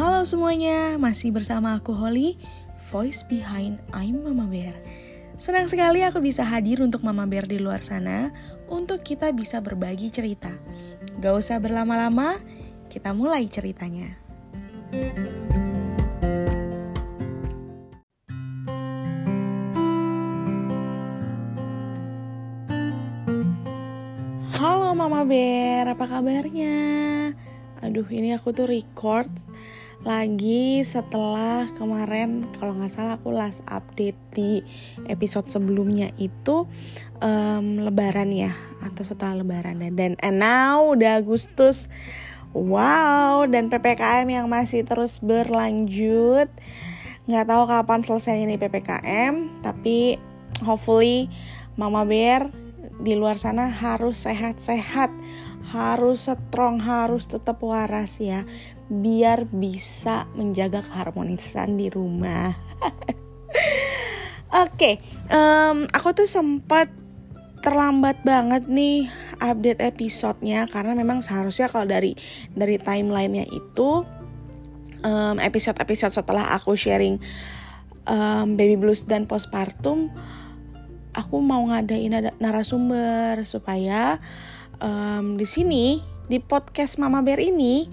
Halo semuanya, masih bersama aku Holly, voice behind I'm Mama Bear. Senang sekali aku bisa hadir untuk Mama Bear di luar sana untuk kita bisa berbagi cerita. Gak usah berlama-lama, kita mulai ceritanya. Halo Mama Bear, apa kabarnya? Aduh ini aku tuh record lagi setelah kemarin kalau nggak salah aku last update di episode sebelumnya itu um, lebaran ya atau setelah lebaran dan and now udah Agustus. Wow dan ppkm yang masih terus berlanjut. Nggak tahu kapan selesai ini ppkm tapi hopefully mama bear di luar sana harus sehat-sehat harus strong, harus tetap waras ya, biar bisa menjaga keharmonisan di rumah. Oke, okay, um, aku tuh sempat terlambat banget nih update episodenya karena memang seharusnya kalau dari dari timelinenya itu um, episode-episode setelah aku sharing um, baby blues dan postpartum aku mau ngadain narasumber supaya um, di sini di podcast Mama Bear ini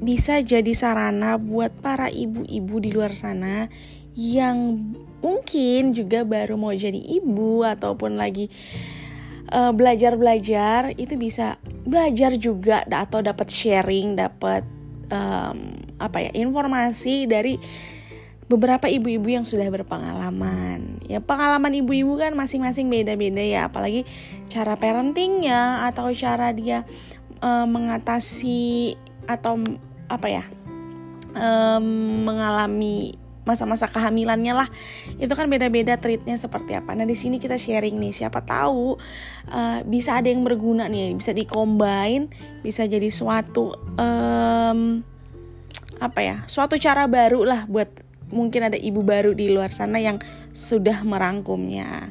bisa jadi sarana buat para ibu-ibu di luar sana yang mungkin juga baru mau jadi ibu ataupun lagi uh, belajar-belajar itu bisa belajar juga atau dapat sharing, dapat um, apa ya informasi dari beberapa ibu-ibu yang sudah berpengalaman. Ya pengalaman ibu-ibu kan masing-masing beda-beda ya, apalagi cara parentingnya atau cara dia uh, mengatasi atau apa ya um, mengalami masa-masa kehamilannya lah itu kan beda-beda treatnya seperti apa nah di sini kita sharing nih siapa tahu uh, bisa ada yang berguna nih bisa dikombain bisa jadi suatu um, apa ya suatu cara baru lah buat mungkin ada ibu baru di luar sana yang sudah merangkumnya.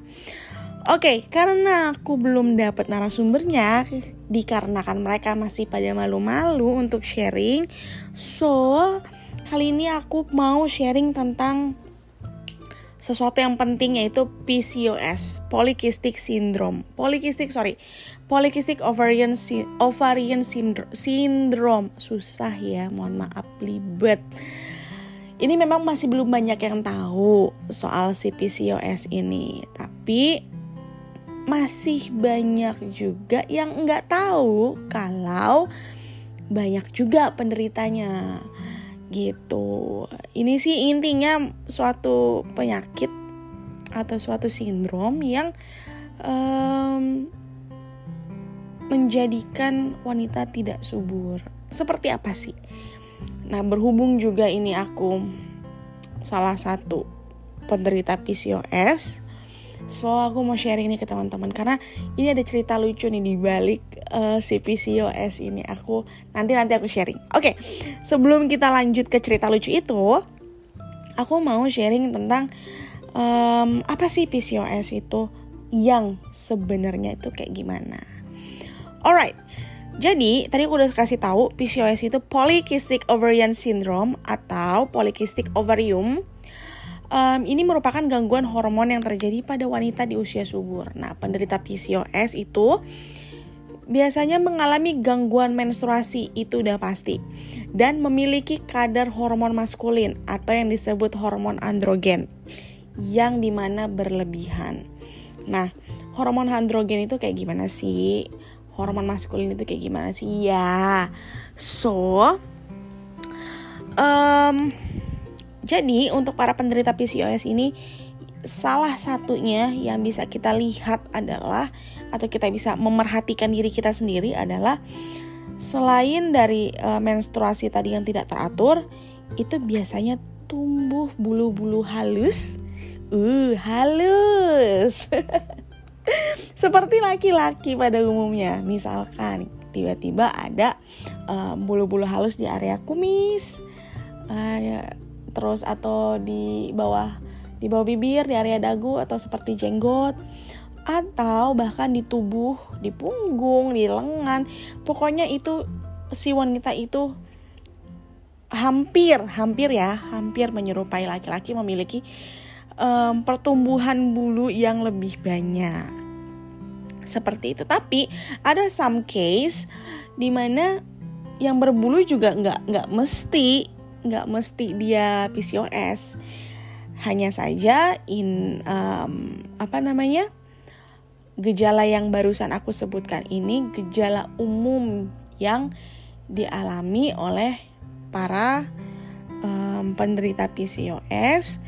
Oke, okay, karena aku belum dapat narasumbernya, dikarenakan mereka masih pada malu-malu untuk sharing, so kali ini aku mau sharing tentang sesuatu yang penting yaitu PCOS, Polycystic Syndrome. Polycystic, sorry, Polycystic Ovarian Ovarian Syndrome. Susah ya, mohon maaf, libet ini memang masih belum banyak yang tahu soal si PCOS ini, tapi masih banyak juga yang nggak tahu kalau banyak juga penderitanya gitu. Ini sih intinya suatu penyakit atau suatu sindrom yang um, menjadikan wanita tidak subur. Seperti apa sih? Nah, berhubung juga ini aku salah satu penderita PCOS, so aku mau sharing ini ke teman-teman karena ini ada cerita lucu nih di balik uh, si PCOS ini. Aku nanti nanti aku sharing. Oke, okay, sebelum kita lanjut ke cerita lucu itu, aku mau sharing tentang um, apa sih PCOS itu yang sebenarnya itu kayak gimana. Alright, jadi, tadi aku udah kasih tahu PCOS itu Polycystic Ovarian Syndrome atau Polycystic Ovarium. Um, ini merupakan gangguan hormon yang terjadi pada wanita di usia subur. Nah, penderita PCOS itu biasanya mengalami gangguan menstruasi itu udah pasti dan memiliki kadar hormon maskulin atau yang disebut hormon androgen yang di mana berlebihan. Nah, hormon androgen itu kayak gimana sih? Hormon maskulin itu kayak gimana sih? Ya so um, jadi untuk para penderita PCOS ini salah satunya yang bisa kita lihat adalah atau kita bisa memerhatikan diri kita sendiri adalah selain dari uh, menstruasi tadi yang tidak teratur itu biasanya tumbuh bulu-bulu halus. Uh halus Seperti laki-laki pada umumnya, misalkan tiba-tiba ada eh, bulu-bulu uh, halus di area kumis, uh, ya, terus atau di bawah di bawah bibir, di area dagu atau seperti jenggot, atau bahkan di tubuh, di punggung, di lengan, pokoknya itu si wanita itu hampir hampir ya hampir menyerupai laki-laki memiliki um, pertumbuhan bulu yang lebih banyak. Seperti itu. Tapi ada some case di mana yang berbulu juga nggak nggak mesti nggak mesti dia PCOS hanya saja in um, apa namanya gejala yang barusan aku sebutkan ini gejala umum yang dialami oleh para um, penderita PCOS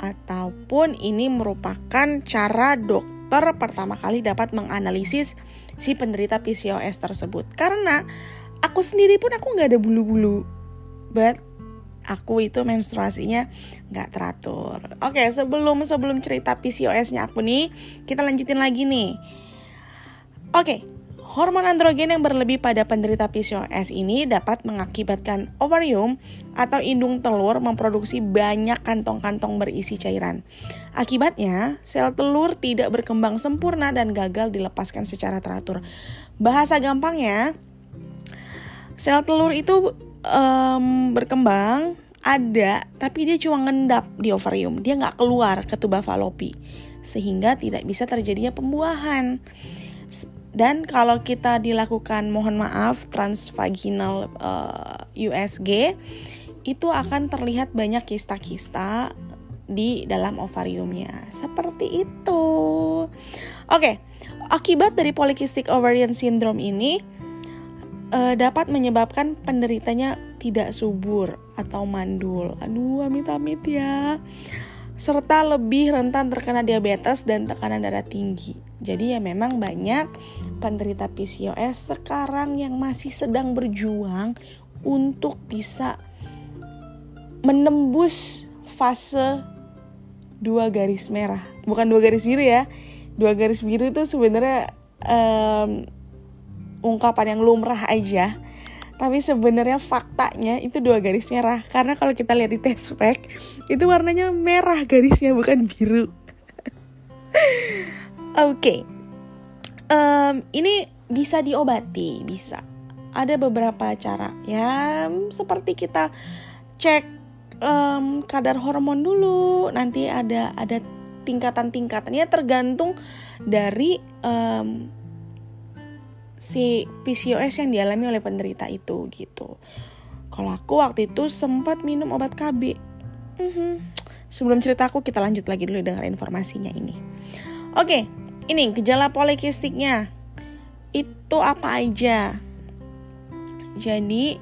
ataupun ini merupakan cara dokter pertama kali dapat menganalisis si penderita PCOS tersebut karena aku sendiri pun aku nggak ada bulu-bulu but aku itu menstruasinya nggak teratur. Oke, sebelum sebelum cerita PCOS-nya aku nih, kita lanjutin lagi nih. Oke, hormon androgen yang berlebih pada penderita PCOS ini dapat mengakibatkan ovarium atau indung telur memproduksi banyak kantong-kantong berisi cairan. Akibatnya, sel telur tidak berkembang sempurna dan gagal dilepaskan secara teratur. Bahasa gampangnya, sel telur itu um, berkembang ada tapi dia cuma ngendap di ovarium dia nggak keluar ke tuba falopi sehingga tidak bisa terjadinya pembuahan dan kalau kita dilakukan mohon maaf transvaginal uh, eh, USG itu akan terlihat banyak kista-kista di dalam ovariumnya seperti itu oke akibat dari polycystic ovarian syndrome ini uh, dapat menyebabkan penderitanya tidak subur atau mandul. Aduh, amit-amit ya. Serta lebih rentan terkena diabetes dan tekanan darah tinggi. Jadi ya memang banyak penderita PCOS sekarang yang masih sedang berjuang untuk bisa menembus fase dua garis merah. Bukan dua garis biru ya. Dua garis biru itu sebenarnya um, ungkapan yang lumrah aja tapi sebenarnya faktanya itu dua garis merah karena kalau kita lihat di test pack itu warnanya merah garisnya bukan biru. Oke. Okay. um, ini bisa diobati bisa. Ada beberapa cara. Ya seperti kita cek um, kadar hormon dulu. Nanti ada ada tingkatan-tingkatannya tergantung dari um, si PCOS yang dialami oleh penderita itu gitu. Kalau aku waktu itu sempat minum obat KB. Mm-hmm. Sebelum cerita aku kita lanjut lagi dulu dengar informasinya ini. Oke, ini gejala polikistiknya itu apa aja? Jadi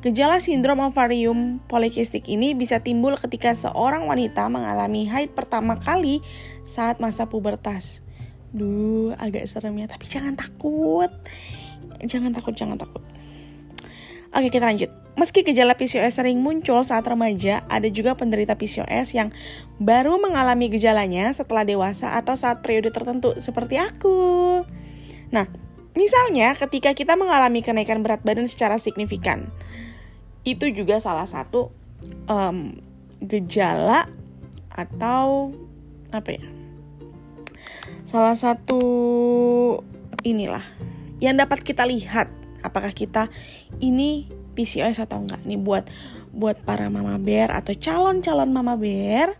Gejala sindrom ovarium polikistik ini bisa timbul ketika seorang wanita mengalami haid pertama kali saat masa pubertas. Duh, agak serem ya, tapi jangan takut. Jangan takut, jangan takut. Oke, kita lanjut. Meski gejala PCOS sering muncul saat remaja, ada juga penderita PCOS yang baru mengalami gejalanya setelah dewasa atau saat periode tertentu, seperti aku. Nah, misalnya ketika kita mengalami kenaikan berat badan secara signifikan, itu juga salah satu um, gejala atau apa ya? Salah satu inilah yang dapat kita lihat apakah kita ini PCOS atau enggak nih buat buat para mama bear atau calon-calon mama bear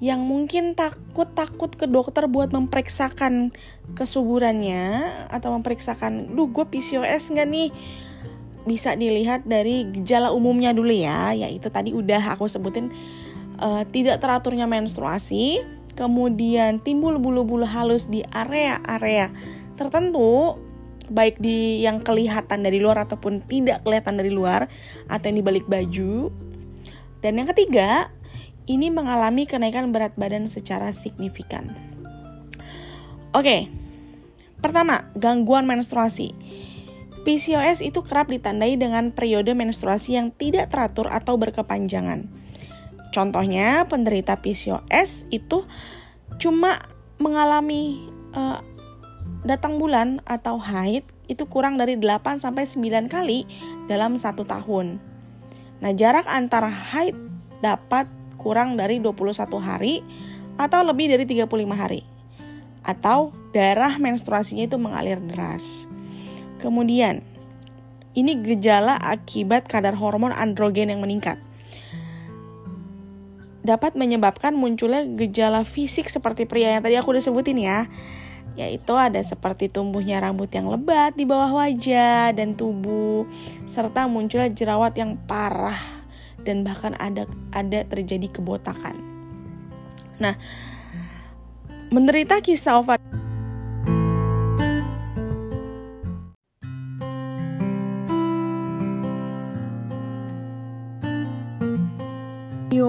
yang mungkin takut-takut ke dokter buat memeriksakan kesuburannya atau memeriksakan, duh gue PCOS nggak nih? Bisa dilihat dari gejala umumnya dulu ya, yaitu tadi udah aku sebutin uh, tidak teraturnya menstruasi, kemudian timbul bulu-bulu halus di area-area tertentu baik di yang kelihatan dari luar ataupun tidak kelihatan dari luar atau yang di balik baju. Dan yang ketiga, ini mengalami kenaikan berat badan secara signifikan. Oke. Pertama, gangguan menstruasi. PCOS itu kerap ditandai dengan periode menstruasi yang tidak teratur atau berkepanjangan. Contohnya penderita PCOS itu cuma mengalami uh, datang bulan atau haid itu kurang dari 8 sampai 9 kali dalam satu tahun. Nah, jarak antara haid dapat kurang dari 21 hari atau lebih dari 35 hari. Atau darah menstruasinya itu mengalir deras. Kemudian, Ini gejala akibat kadar hormon androgen yang meningkat. Dapat menyebabkan munculnya gejala fisik seperti pria yang tadi aku udah sebutin ya yaitu ada seperti tumbuhnya rambut yang lebat di bawah wajah dan tubuh serta munculnya jerawat yang parah dan bahkan ada ada terjadi kebotakan. Nah, menderita kisah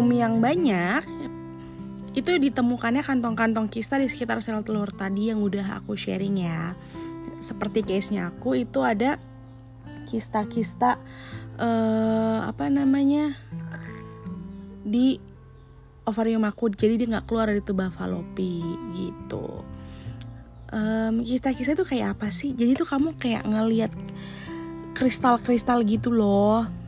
ovar yang banyak itu ditemukannya kantong-kantong kista di sekitar sel telur tadi yang udah aku sharing ya. Seperti case-nya aku itu ada kista-kista uh, apa namanya di ovarium aku. Jadi dia nggak keluar dari tuba falopi gitu. Um, kista-kista itu kayak apa sih? Jadi tuh kamu kayak ngelihat kristal-kristal gitu loh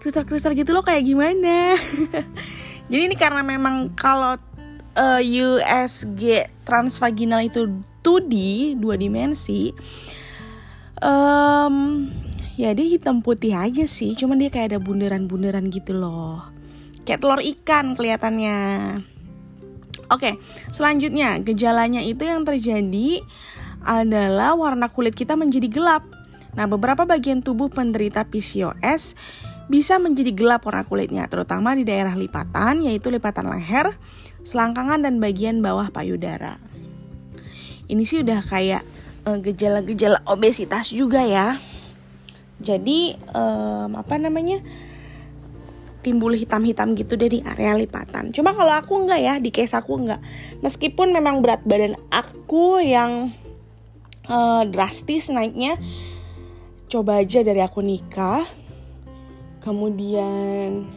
kristal-kristal gitu loh kayak gimana Jadi ini karena memang kalau uh, eh, USG transvaginal itu 2D, dua dimensi, um, ya dia hitam putih aja sih, cuman dia kayak ada bundaran-bundaran gitu loh. Kayak telur ikan kelihatannya. Oke, selanjutnya gejalanya itu yang terjadi adalah warna kulit kita menjadi gelap. Nah, beberapa bagian tubuh penderita PCOS bisa menjadi gelap warna kulitnya, terutama di daerah lipatan, yaitu lipatan leher, selangkangan, dan bagian bawah payudara. Ini sih udah kayak eh, gejala-gejala obesitas juga ya. Jadi um, apa namanya timbul hitam-hitam gitu dari area lipatan. Cuma kalau aku enggak ya, di case aku enggak. Meskipun memang berat badan aku yang uh, drastis naiknya, coba aja dari aku nikah kemudian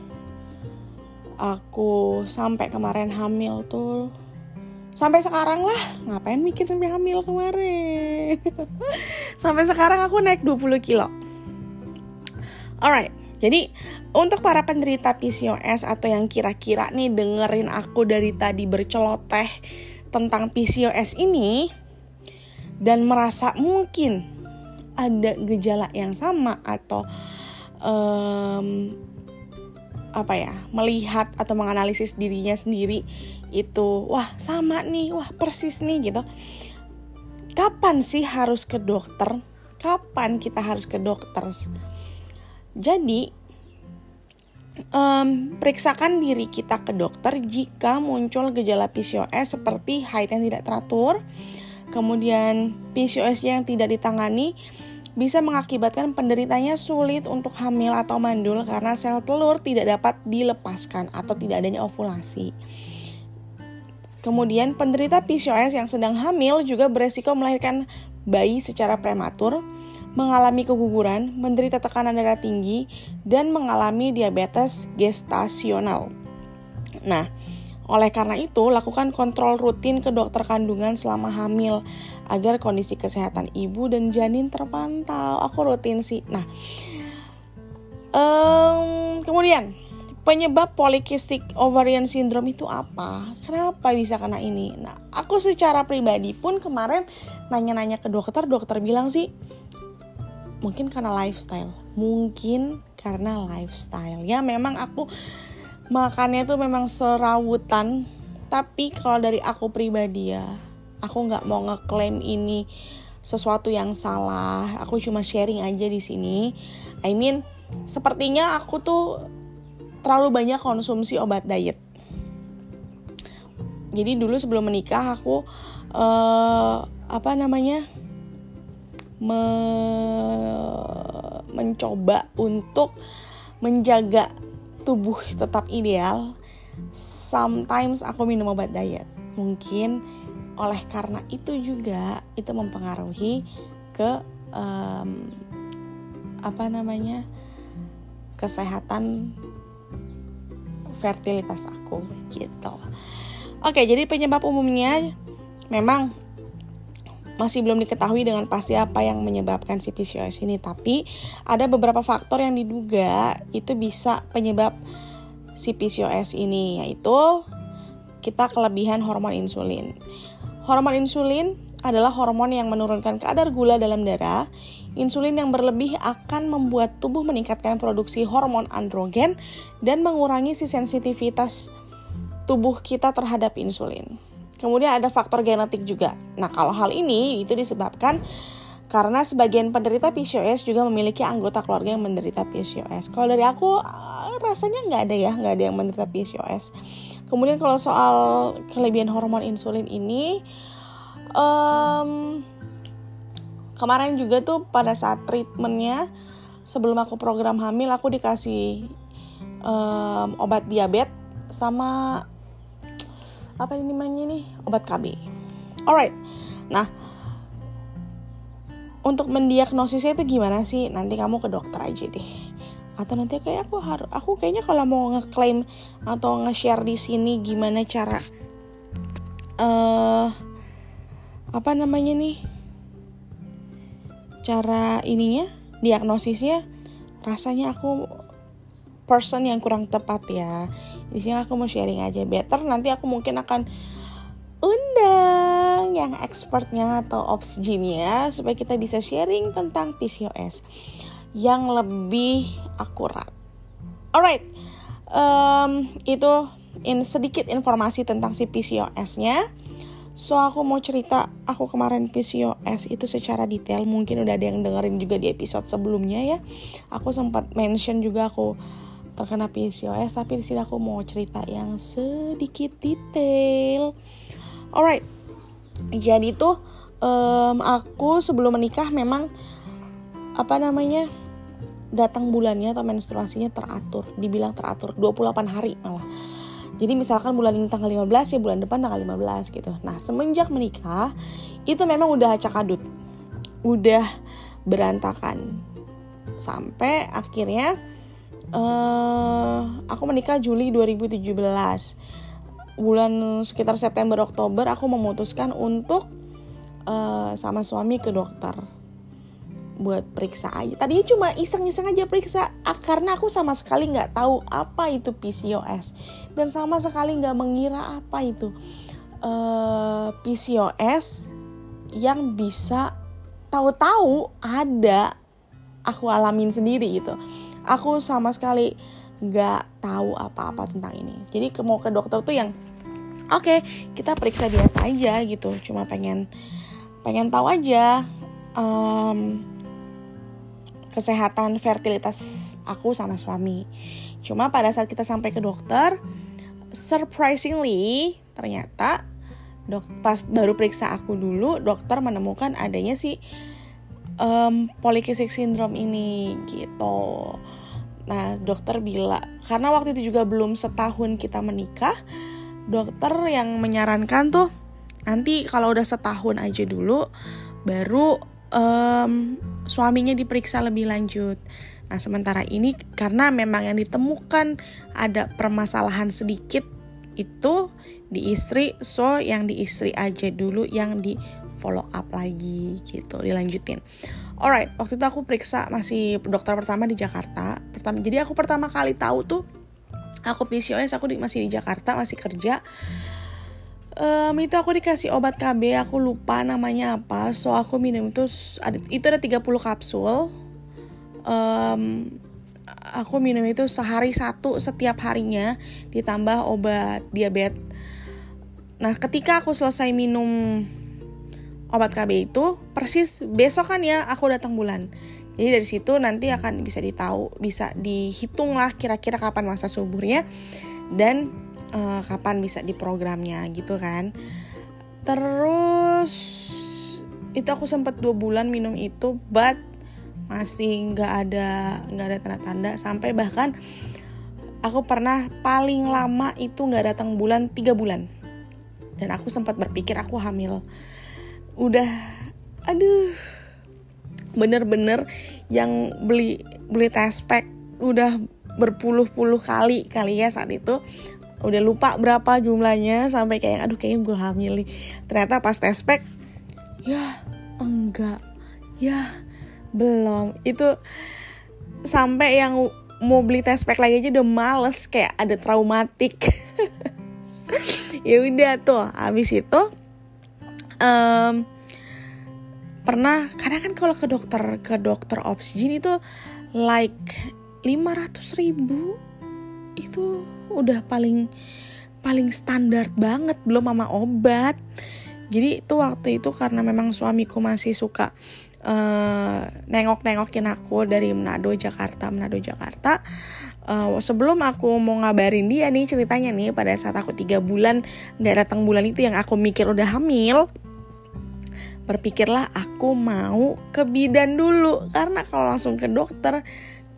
aku sampai kemarin hamil tuh. Sampai sekarang lah ngapain mikir sampai hamil kemarin? Sampai sekarang aku naik 20 kilo. Alright jadi untuk para penderita PCOS atau yang kira-kira nih dengerin aku dari tadi berceloteh tentang PCOS ini dan merasa mungkin ada gejala yang sama atau um, apa ya melihat atau menganalisis dirinya sendiri itu wah sama nih wah persis nih gitu. Kapan sih harus ke dokter? Kapan kita harus ke dokter? Jadi um, periksakan diri kita ke dokter jika muncul gejala PCOS seperti haid yang tidak teratur kemudian PCOS yang tidak ditangani bisa mengakibatkan penderitanya sulit untuk hamil atau mandul karena sel telur tidak dapat dilepaskan atau tidak adanya ovulasi. Kemudian penderita PCOS yang sedang hamil juga beresiko melahirkan bayi secara prematur, mengalami keguguran, menderita tekanan darah tinggi, dan mengalami diabetes gestasional. Nah, oleh karena itu, lakukan kontrol rutin ke dokter kandungan selama hamil agar kondisi kesehatan ibu dan janin terpantau. Aku rutin sih. Nah, um, kemudian penyebab polycystic ovarian syndrome itu apa? Kenapa bisa kena ini? Nah, aku secara pribadi pun kemarin nanya-nanya ke dokter, dokter bilang sih mungkin karena lifestyle. Mungkin karena lifestyle. Ya memang aku makannya tuh memang serawutan tapi kalau dari aku pribadi ya aku nggak mau ngeklaim ini sesuatu yang salah. Aku cuma sharing aja di sini. I mean sepertinya aku tuh terlalu banyak konsumsi obat diet. Jadi dulu sebelum menikah aku uh, apa namanya me mencoba untuk menjaga tubuh tetap ideal, sometimes aku minum obat diet. Mungkin oleh karena itu juga itu mempengaruhi ke um, apa namanya kesehatan fertilitas aku gitu. Oke, jadi penyebab umumnya memang masih belum diketahui dengan pasti apa yang menyebabkan si PCOS ini, tapi ada beberapa faktor yang diduga itu bisa penyebab si PCOS ini, yaitu kita kelebihan hormon insulin. Hormon insulin adalah hormon yang menurunkan kadar gula dalam darah. Insulin yang berlebih akan membuat tubuh meningkatkan produksi hormon androgen dan mengurangi si sensitivitas tubuh kita terhadap insulin. Kemudian ada faktor genetik juga. Nah, kalau hal ini itu disebabkan karena sebagian penderita PCOS juga memiliki anggota keluarga yang menderita PCOS. Kalau dari aku ah, rasanya nggak ada ya, nggak ada yang menderita PCOS. Kemudian kalau soal kelebihan hormon insulin ini, um, kemarin juga tuh pada saat treatmentnya sebelum aku program hamil aku dikasih um, obat diabetes sama apa ini namanya nih obat KB. Alright, nah untuk mendiagnosisnya itu gimana sih? Nanti kamu ke dokter aja deh. Atau nanti kayak aku harus aku kayaknya kalau mau ngeklaim atau nge-share di sini gimana cara uh, apa namanya nih? Cara ininya, diagnosisnya rasanya aku person yang kurang tepat ya. Di sini aku mau sharing aja better nanti aku mungkin akan undang yang expertnya atau opsginnya supaya kita bisa sharing tentang PCOS yang lebih akurat. Alright, um, itu in sedikit informasi tentang si PCOS-nya. So aku mau cerita aku kemarin PCOS itu secara detail mungkin udah ada yang dengerin juga di episode sebelumnya ya. Aku sempat mention juga aku terkena PCOS tapi di sini aku mau cerita yang sedikit detail. Alright, jadi tuh um, aku sebelum menikah memang apa namanya datang bulannya atau menstruasinya teratur, dibilang teratur 28 hari malah. Jadi misalkan bulan ini tanggal 15 ya bulan depan tanggal 15 gitu. Nah, semenjak menikah itu memang udah acak adut. Udah berantakan. Sampai akhirnya uh, aku menikah Juli 2017 bulan sekitar September Oktober aku memutuskan untuk uh, sama suami ke dokter buat periksa aja. Tadinya cuma iseng-iseng aja periksa ah, karena aku sama sekali nggak tahu apa itu PCOS dan sama sekali nggak mengira apa itu uh, eh, PCOS yang bisa tahu-tahu ada aku alamin sendiri gitu. Aku sama sekali nggak tahu apa-apa tentang ini. Jadi mau ke dokter tuh yang oke okay, kita periksa biasa aja gitu. Cuma pengen pengen tahu aja um, kesehatan fertilitas aku sama suami. Cuma pada saat kita sampai ke dokter surprisingly ternyata dok pas baru periksa aku dulu dokter menemukan adanya si um, polycystic syndrome ini gitu Nah, dokter bilang karena waktu itu juga belum setahun kita menikah, dokter yang menyarankan tuh nanti kalau udah setahun aja dulu baru um, suaminya diperiksa lebih lanjut. Nah, sementara ini karena memang yang ditemukan ada permasalahan sedikit itu di istri, so yang di istri aja dulu yang di follow up lagi gitu, dilanjutin. Alright, waktu itu aku periksa masih dokter pertama di Jakarta. Pertama, jadi aku pertama kali tahu tuh aku PCOS aku di, masih di Jakarta masih kerja. Um, itu aku dikasih obat KB, aku lupa namanya apa. So aku minum itu ada itu ada 30 kapsul. Um, aku minum itu sehari satu setiap harinya ditambah obat diabetes. Nah, ketika aku selesai minum obat KB itu persis besok kan ya aku datang bulan. Jadi dari situ nanti akan bisa ditahu, bisa dihitung lah kira-kira kapan masa suburnya dan uh, kapan bisa diprogramnya gitu kan. Terus itu aku sempat dua bulan minum itu, but masih nggak ada nggak ada tanda-tanda sampai bahkan aku pernah paling lama itu nggak datang bulan tiga bulan dan aku sempat berpikir aku hamil udah aduh bener-bener yang beli beli test pack udah berpuluh-puluh kali kali ya saat itu. Udah lupa berapa jumlahnya sampai kayak aduh kayaknya gue hamil nih ternyata pas test pack ya enggak. Ya belum. Itu sampai yang mau beli test pack lagi aja udah males kayak ada traumatik. Ya udah tuh habis itu um, pernah karena kan kalau ke dokter ke dokter oksigen itu like 500 ribu. Itu udah paling paling standar banget belum mama obat. Jadi itu waktu itu karena memang suamiku masih suka uh, nengok-nengokin aku dari Manado Jakarta Manado Jakarta. Uh, sebelum aku mau ngabarin dia nih ceritanya nih pada saat aku tiga bulan nggak datang bulan itu yang aku mikir udah hamil berpikirlah aku mau ke bidan dulu. Karena kalau langsung ke dokter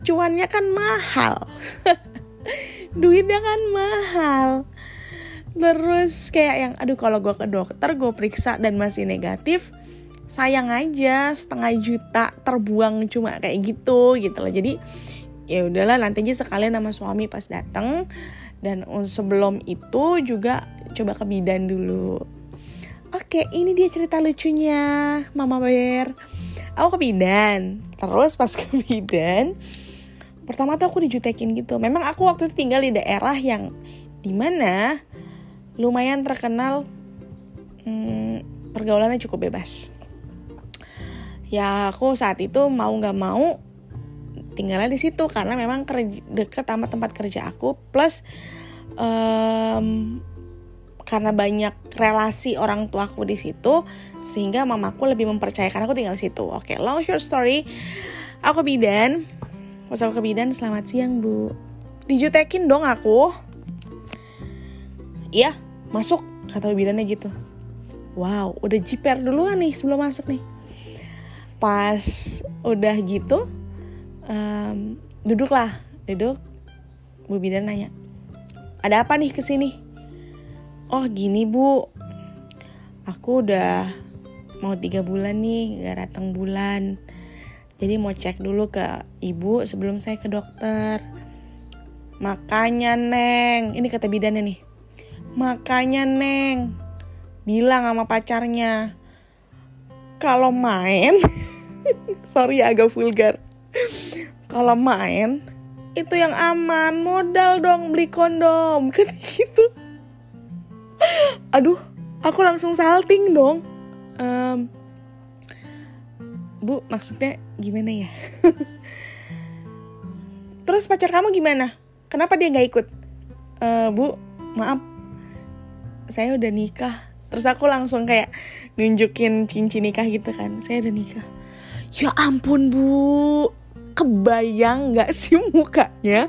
cuannya kan mahal. Duitnya kan mahal. Terus kayak yang aduh kalau gue ke dokter gue periksa dan masih negatif sayang aja setengah juta terbuang cuma kayak gitu gitu loh. Jadi ya udahlah nanti aja sekalian sama suami pas dateng. Dan sebelum itu juga coba ke bidan dulu oke ini dia cerita lucunya mama bear. Aku ke bidan terus pas ke bidan pertama tuh aku dijutekin gitu. Memang aku waktu itu tinggal di daerah yang di mana lumayan terkenal hmm, pergaulannya cukup bebas. Ya aku saat itu mau nggak mau tinggalnya di situ karena memang deket sama tempat kerja aku plus um, karena banyak relasi orang tuaku di situ sehingga mamaku lebih mempercayakan aku tinggal di situ. Oke, okay, long short story, aku bidan Pas aku ke bidan, selamat siang bu. Dijutekin dong aku. Iya, masuk, kata bidannya gitu. Wow, udah jiper duluan nih sebelum masuk nih. Pas udah gitu, um, duduklah, duduk. Bu bidan nanya, ada apa nih ke sini? Oh gini bu, aku udah mau tiga bulan nih gak datang bulan jadi mau cek dulu ke ibu sebelum saya ke dokter. Makanya Neng, ini kata bidannya nih. Makanya Neng, bilang sama pacarnya. Kalau main, sorry ya agak vulgar. Kalau main, itu yang aman, modal dong beli kondom. Kata gitu. Aduh, aku langsung salting dong. Um, bu maksudnya gimana ya? Terus pacar kamu gimana? Kenapa dia nggak ikut? E, bu maaf. Saya udah nikah. Terus aku langsung kayak nunjukin cincin nikah gitu kan. Saya udah nikah. Ya ampun bu. Kebayang nggak sih mukanya?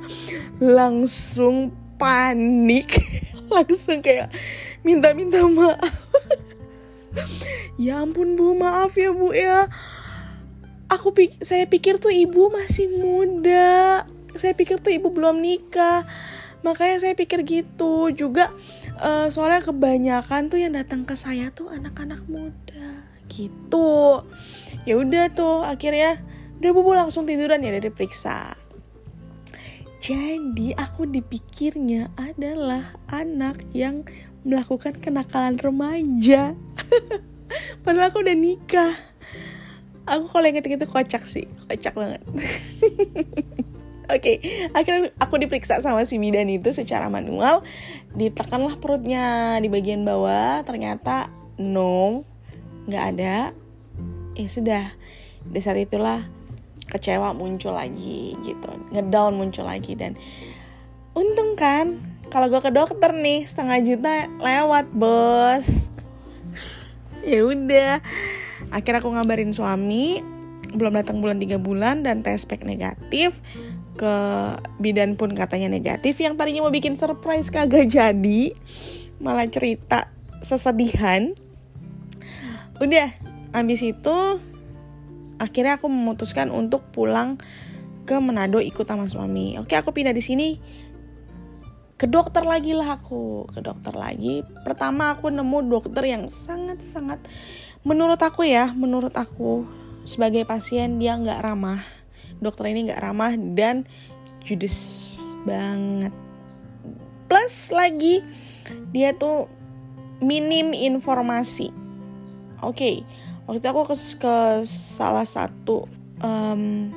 Langsung panik. Langsung kayak minta-minta maaf. Ya ampun bu. Maaf ya bu ya. Aku pik saya pikir tuh ibu masih muda. Saya pikir tuh ibu belum nikah. Makanya saya pikir gitu. Juga uh, soalnya kebanyakan tuh yang datang ke saya tuh anak-anak muda. Gitu. Ya udah tuh akhirnya udah bubu langsung tiduran ya dari periksa jadi aku dipikirnya adalah anak yang melakukan kenakalan remaja padahal aku udah nikah aku kalau inget itu kocak sih kocak banget Oke, okay, akhirnya aku diperiksa sama si bidan itu secara manual. Ditekanlah perutnya di bagian bawah, ternyata no, nggak ada. Ya sudah, di saat itulah kecewa muncul lagi gitu, ngedown muncul lagi dan untung kan kalau gue ke dokter nih setengah juta lewat bos. ya udah. Akhirnya aku ngabarin suami belum datang bulan tiga bulan dan tes pack negatif. Ke bidan pun katanya negatif yang tadinya mau bikin surprise kagak jadi. Malah cerita sesedihan. Udah habis itu akhirnya aku memutuskan untuk pulang ke Manado ikut sama suami. Oke aku pindah di sini ke dokter lagi lah aku. Ke dokter lagi. Pertama aku nemu dokter yang sangat sangat menurut aku ya menurut aku sebagai pasien dia nggak ramah. Dokter ini nggak ramah dan judes banget. Plus lagi dia tuh minim informasi. Oke okay, waktu itu aku ke, ke salah satu um,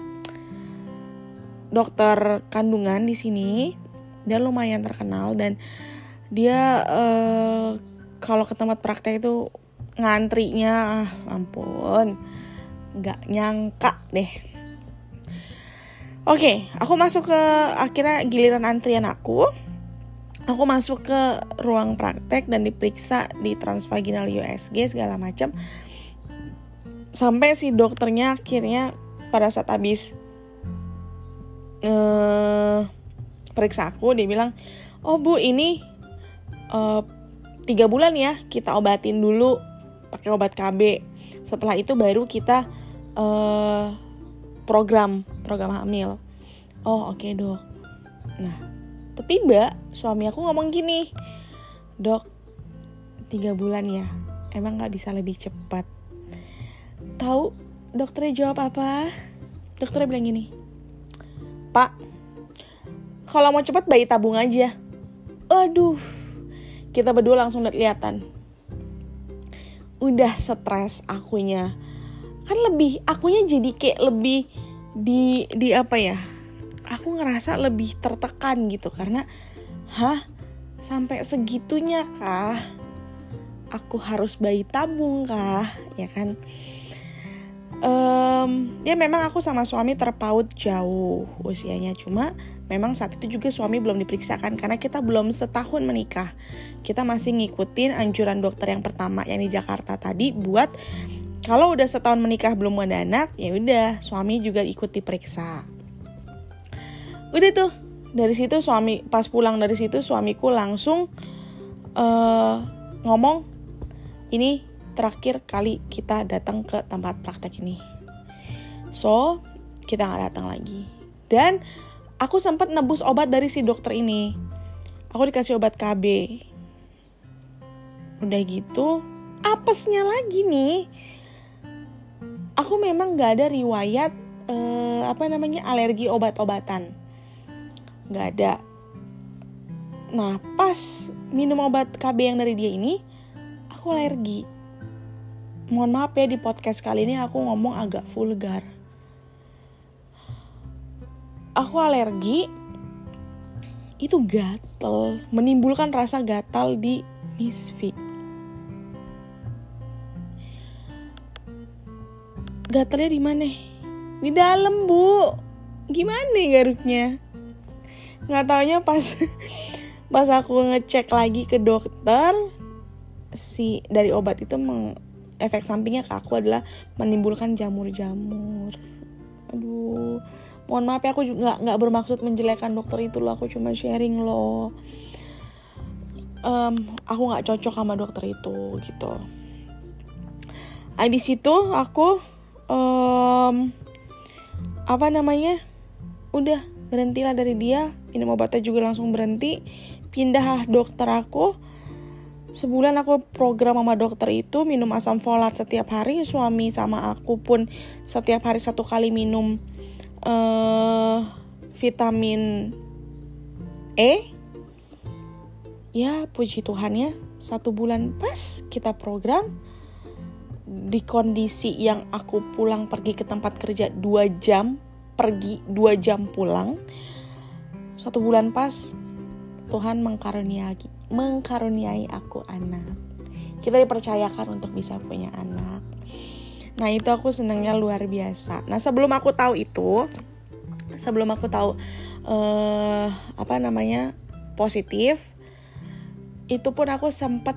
dokter kandungan di sini dia lumayan terkenal dan dia uh, kalau ke tempat praktek itu ngantrinya ah ampun nggak nyangka deh Oke, aku masuk ke akhirnya giliran antrian aku. Aku masuk ke ruang praktek dan diperiksa di transvaginal USG segala macam. Sampai si dokternya akhirnya pada saat habis uh, periksa aku dia bilang, "Oh, Bu, ini uh, tiga bulan ya kita obatin dulu pakai obat KB. Setelah itu baru kita uh, program program hamil. Oh oke okay, dok. Nah tiba suami aku ngomong gini dok tiga bulan ya emang nggak bisa lebih cepat. Tahu dokternya jawab apa? Dokternya bilang gini pak kalau mau cepat bayi tabung aja. Aduh kita berdua langsung lihat-lihatan udah stres akunya. Kan lebih akunya jadi kayak lebih di di apa ya? Aku ngerasa lebih tertekan gitu karena hah? Sampai segitunya kah? Aku harus bayi tabung kah? Ya kan? Um, ya memang aku sama suami terpaut jauh usianya. Cuma memang saat itu juga suami belum diperiksakan karena kita belum setahun menikah kita masih ngikutin anjuran dokter yang pertama yang di Jakarta tadi buat kalau udah setahun menikah belum ada anak, ya udah suami juga ikut diperiksa. Udah tuh dari situ suami pas pulang dari situ suamiku langsung uh, ngomong ini terakhir kali kita datang ke tempat praktek ini. So kita nggak datang lagi. Dan aku sempat nebus obat dari si dokter ini. Aku dikasih obat KB. Udah gitu, apesnya lagi nih. Aku memang gak ada riwayat uh, apa namanya alergi obat-obatan. Nggak ada. Nah pas minum obat KB yang dari dia ini aku alergi. Mohon maaf ya di podcast kali ini aku ngomong agak vulgar aku alergi itu gatel menimbulkan rasa gatal di misfit gatalnya di mana? Di dalam bu. Gimana garuknya? Nggak taunya pas pas aku ngecek lagi ke dokter si dari obat itu meng, efek sampingnya ke aku adalah menimbulkan jamur-jamur. Aduh mohon maaf ya aku juga nggak bermaksud menjelekkan dokter itu loh. Aku cuma sharing loh. Um, aku nggak cocok sama dokter itu gitu. Habis itu aku um, apa namanya? Udah berhentilah dari dia. Minum obatnya juga langsung berhenti. Pindah dokter aku. Sebulan aku program sama dokter itu minum asam folat setiap hari. Suami sama aku pun setiap hari satu kali minum uh, vitamin E. Ya puji Tuhan ya. Satu bulan pas kita program di kondisi yang aku pulang pergi ke tempat kerja dua jam pergi dua jam pulang satu bulan pas Tuhan mengkaruniai mengkaruniai aku anak. Kita dipercayakan untuk bisa punya anak nah itu aku senangnya luar biasa nah sebelum aku tahu itu sebelum aku tahu uh, apa namanya positif itu pun aku sempat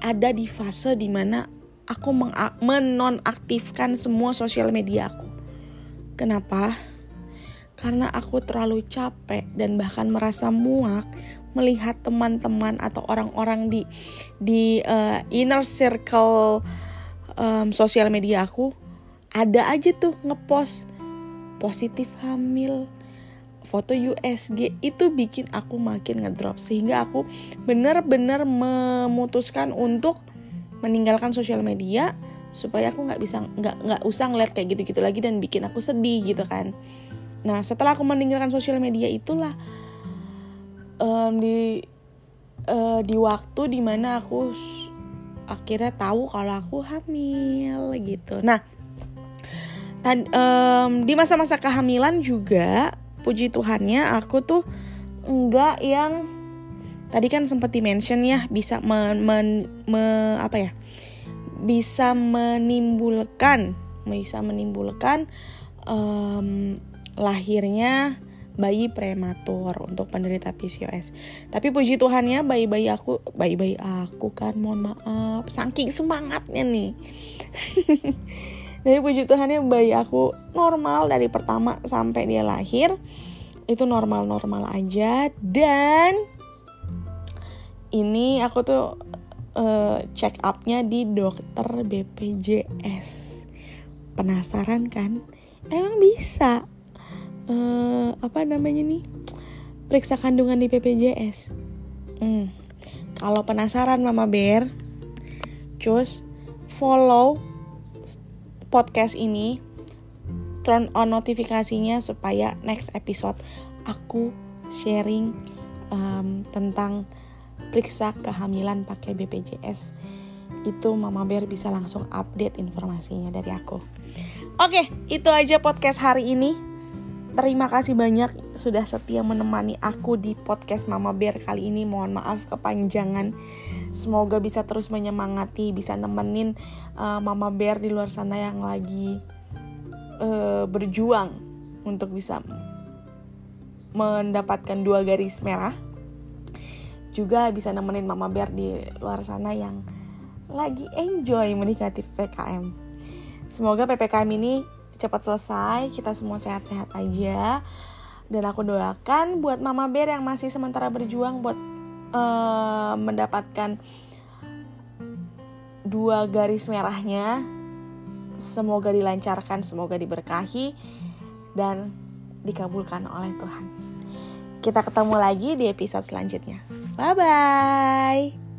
ada di fase di mana aku menonaktifkan semua sosial media aku. Kenapa? Karena aku terlalu capek dan bahkan merasa muak melihat teman-teman atau orang-orang di di uh, inner circle um, sosial media aku ada aja tuh ngepost positif hamil foto USG itu bikin aku makin ngedrop. Sehingga aku benar-benar memutuskan untuk meninggalkan sosial media supaya aku nggak bisa nggak nggak usah ngeliat kayak gitu-gitu lagi dan bikin aku sedih gitu kan. Nah setelah aku meninggalkan sosial media itulah um, di uh, di waktu di mana aku akhirnya tahu kalau aku hamil gitu. Nah tad, um, di masa-masa kehamilan juga puji Tuhannya aku tuh enggak yang tadi kan sempat dimention ya bisa men, men, me, apa ya bisa menimbulkan bisa menimbulkan um, lahirnya bayi prematur untuk penderita PCOS. Tapi puji Tuhannya bayi-bayi aku, bayi-bayi aku kan mohon maaf, saking semangatnya nih. Tapi puji Tuhannya bayi aku normal dari pertama sampai dia lahir itu normal-normal aja dan ini aku tuh uh, check upnya di dokter BPJS. Penasaran kan? Emang bisa uh, apa namanya nih periksa kandungan di BPJS. Hmm. Kalau penasaran Mama Bear, cus follow podcast ini, turn on notifikasinya supaya next episode aku sharing um, tentang periksa kehamilan pakai BPJS. Itu Mama Bear bisa langsung update informasinya dari aku. Oke, itu aja podcast hari ini. Terima kasih banyak sudah setia menemani aku di podcast Mama Bear kali ini. Mohon maaf kepanjangan. Semoga bisa terus menyemangati, bisa nemenin uh, Mama Bear di luar sana yang lagi uh, berjuang untuk bisa mendapatkan dua garis merah. Juga bisa nemenin Mama Bear di luar sana yang lagi enjoy menikmati PPKM. Semoga PPKM ini cepat selesai, kita semua sehat-sehat aja. Dan aku doakan buat Mama Bear yang masih sementara berjuang buat uh, mendapatkan dua garis merahnya. Semoga dilancarkan, semoga diberkahi dan dikabulkan oleh Tuhan. Kita ketemu lagi di episode selanjutnya. Bye bye.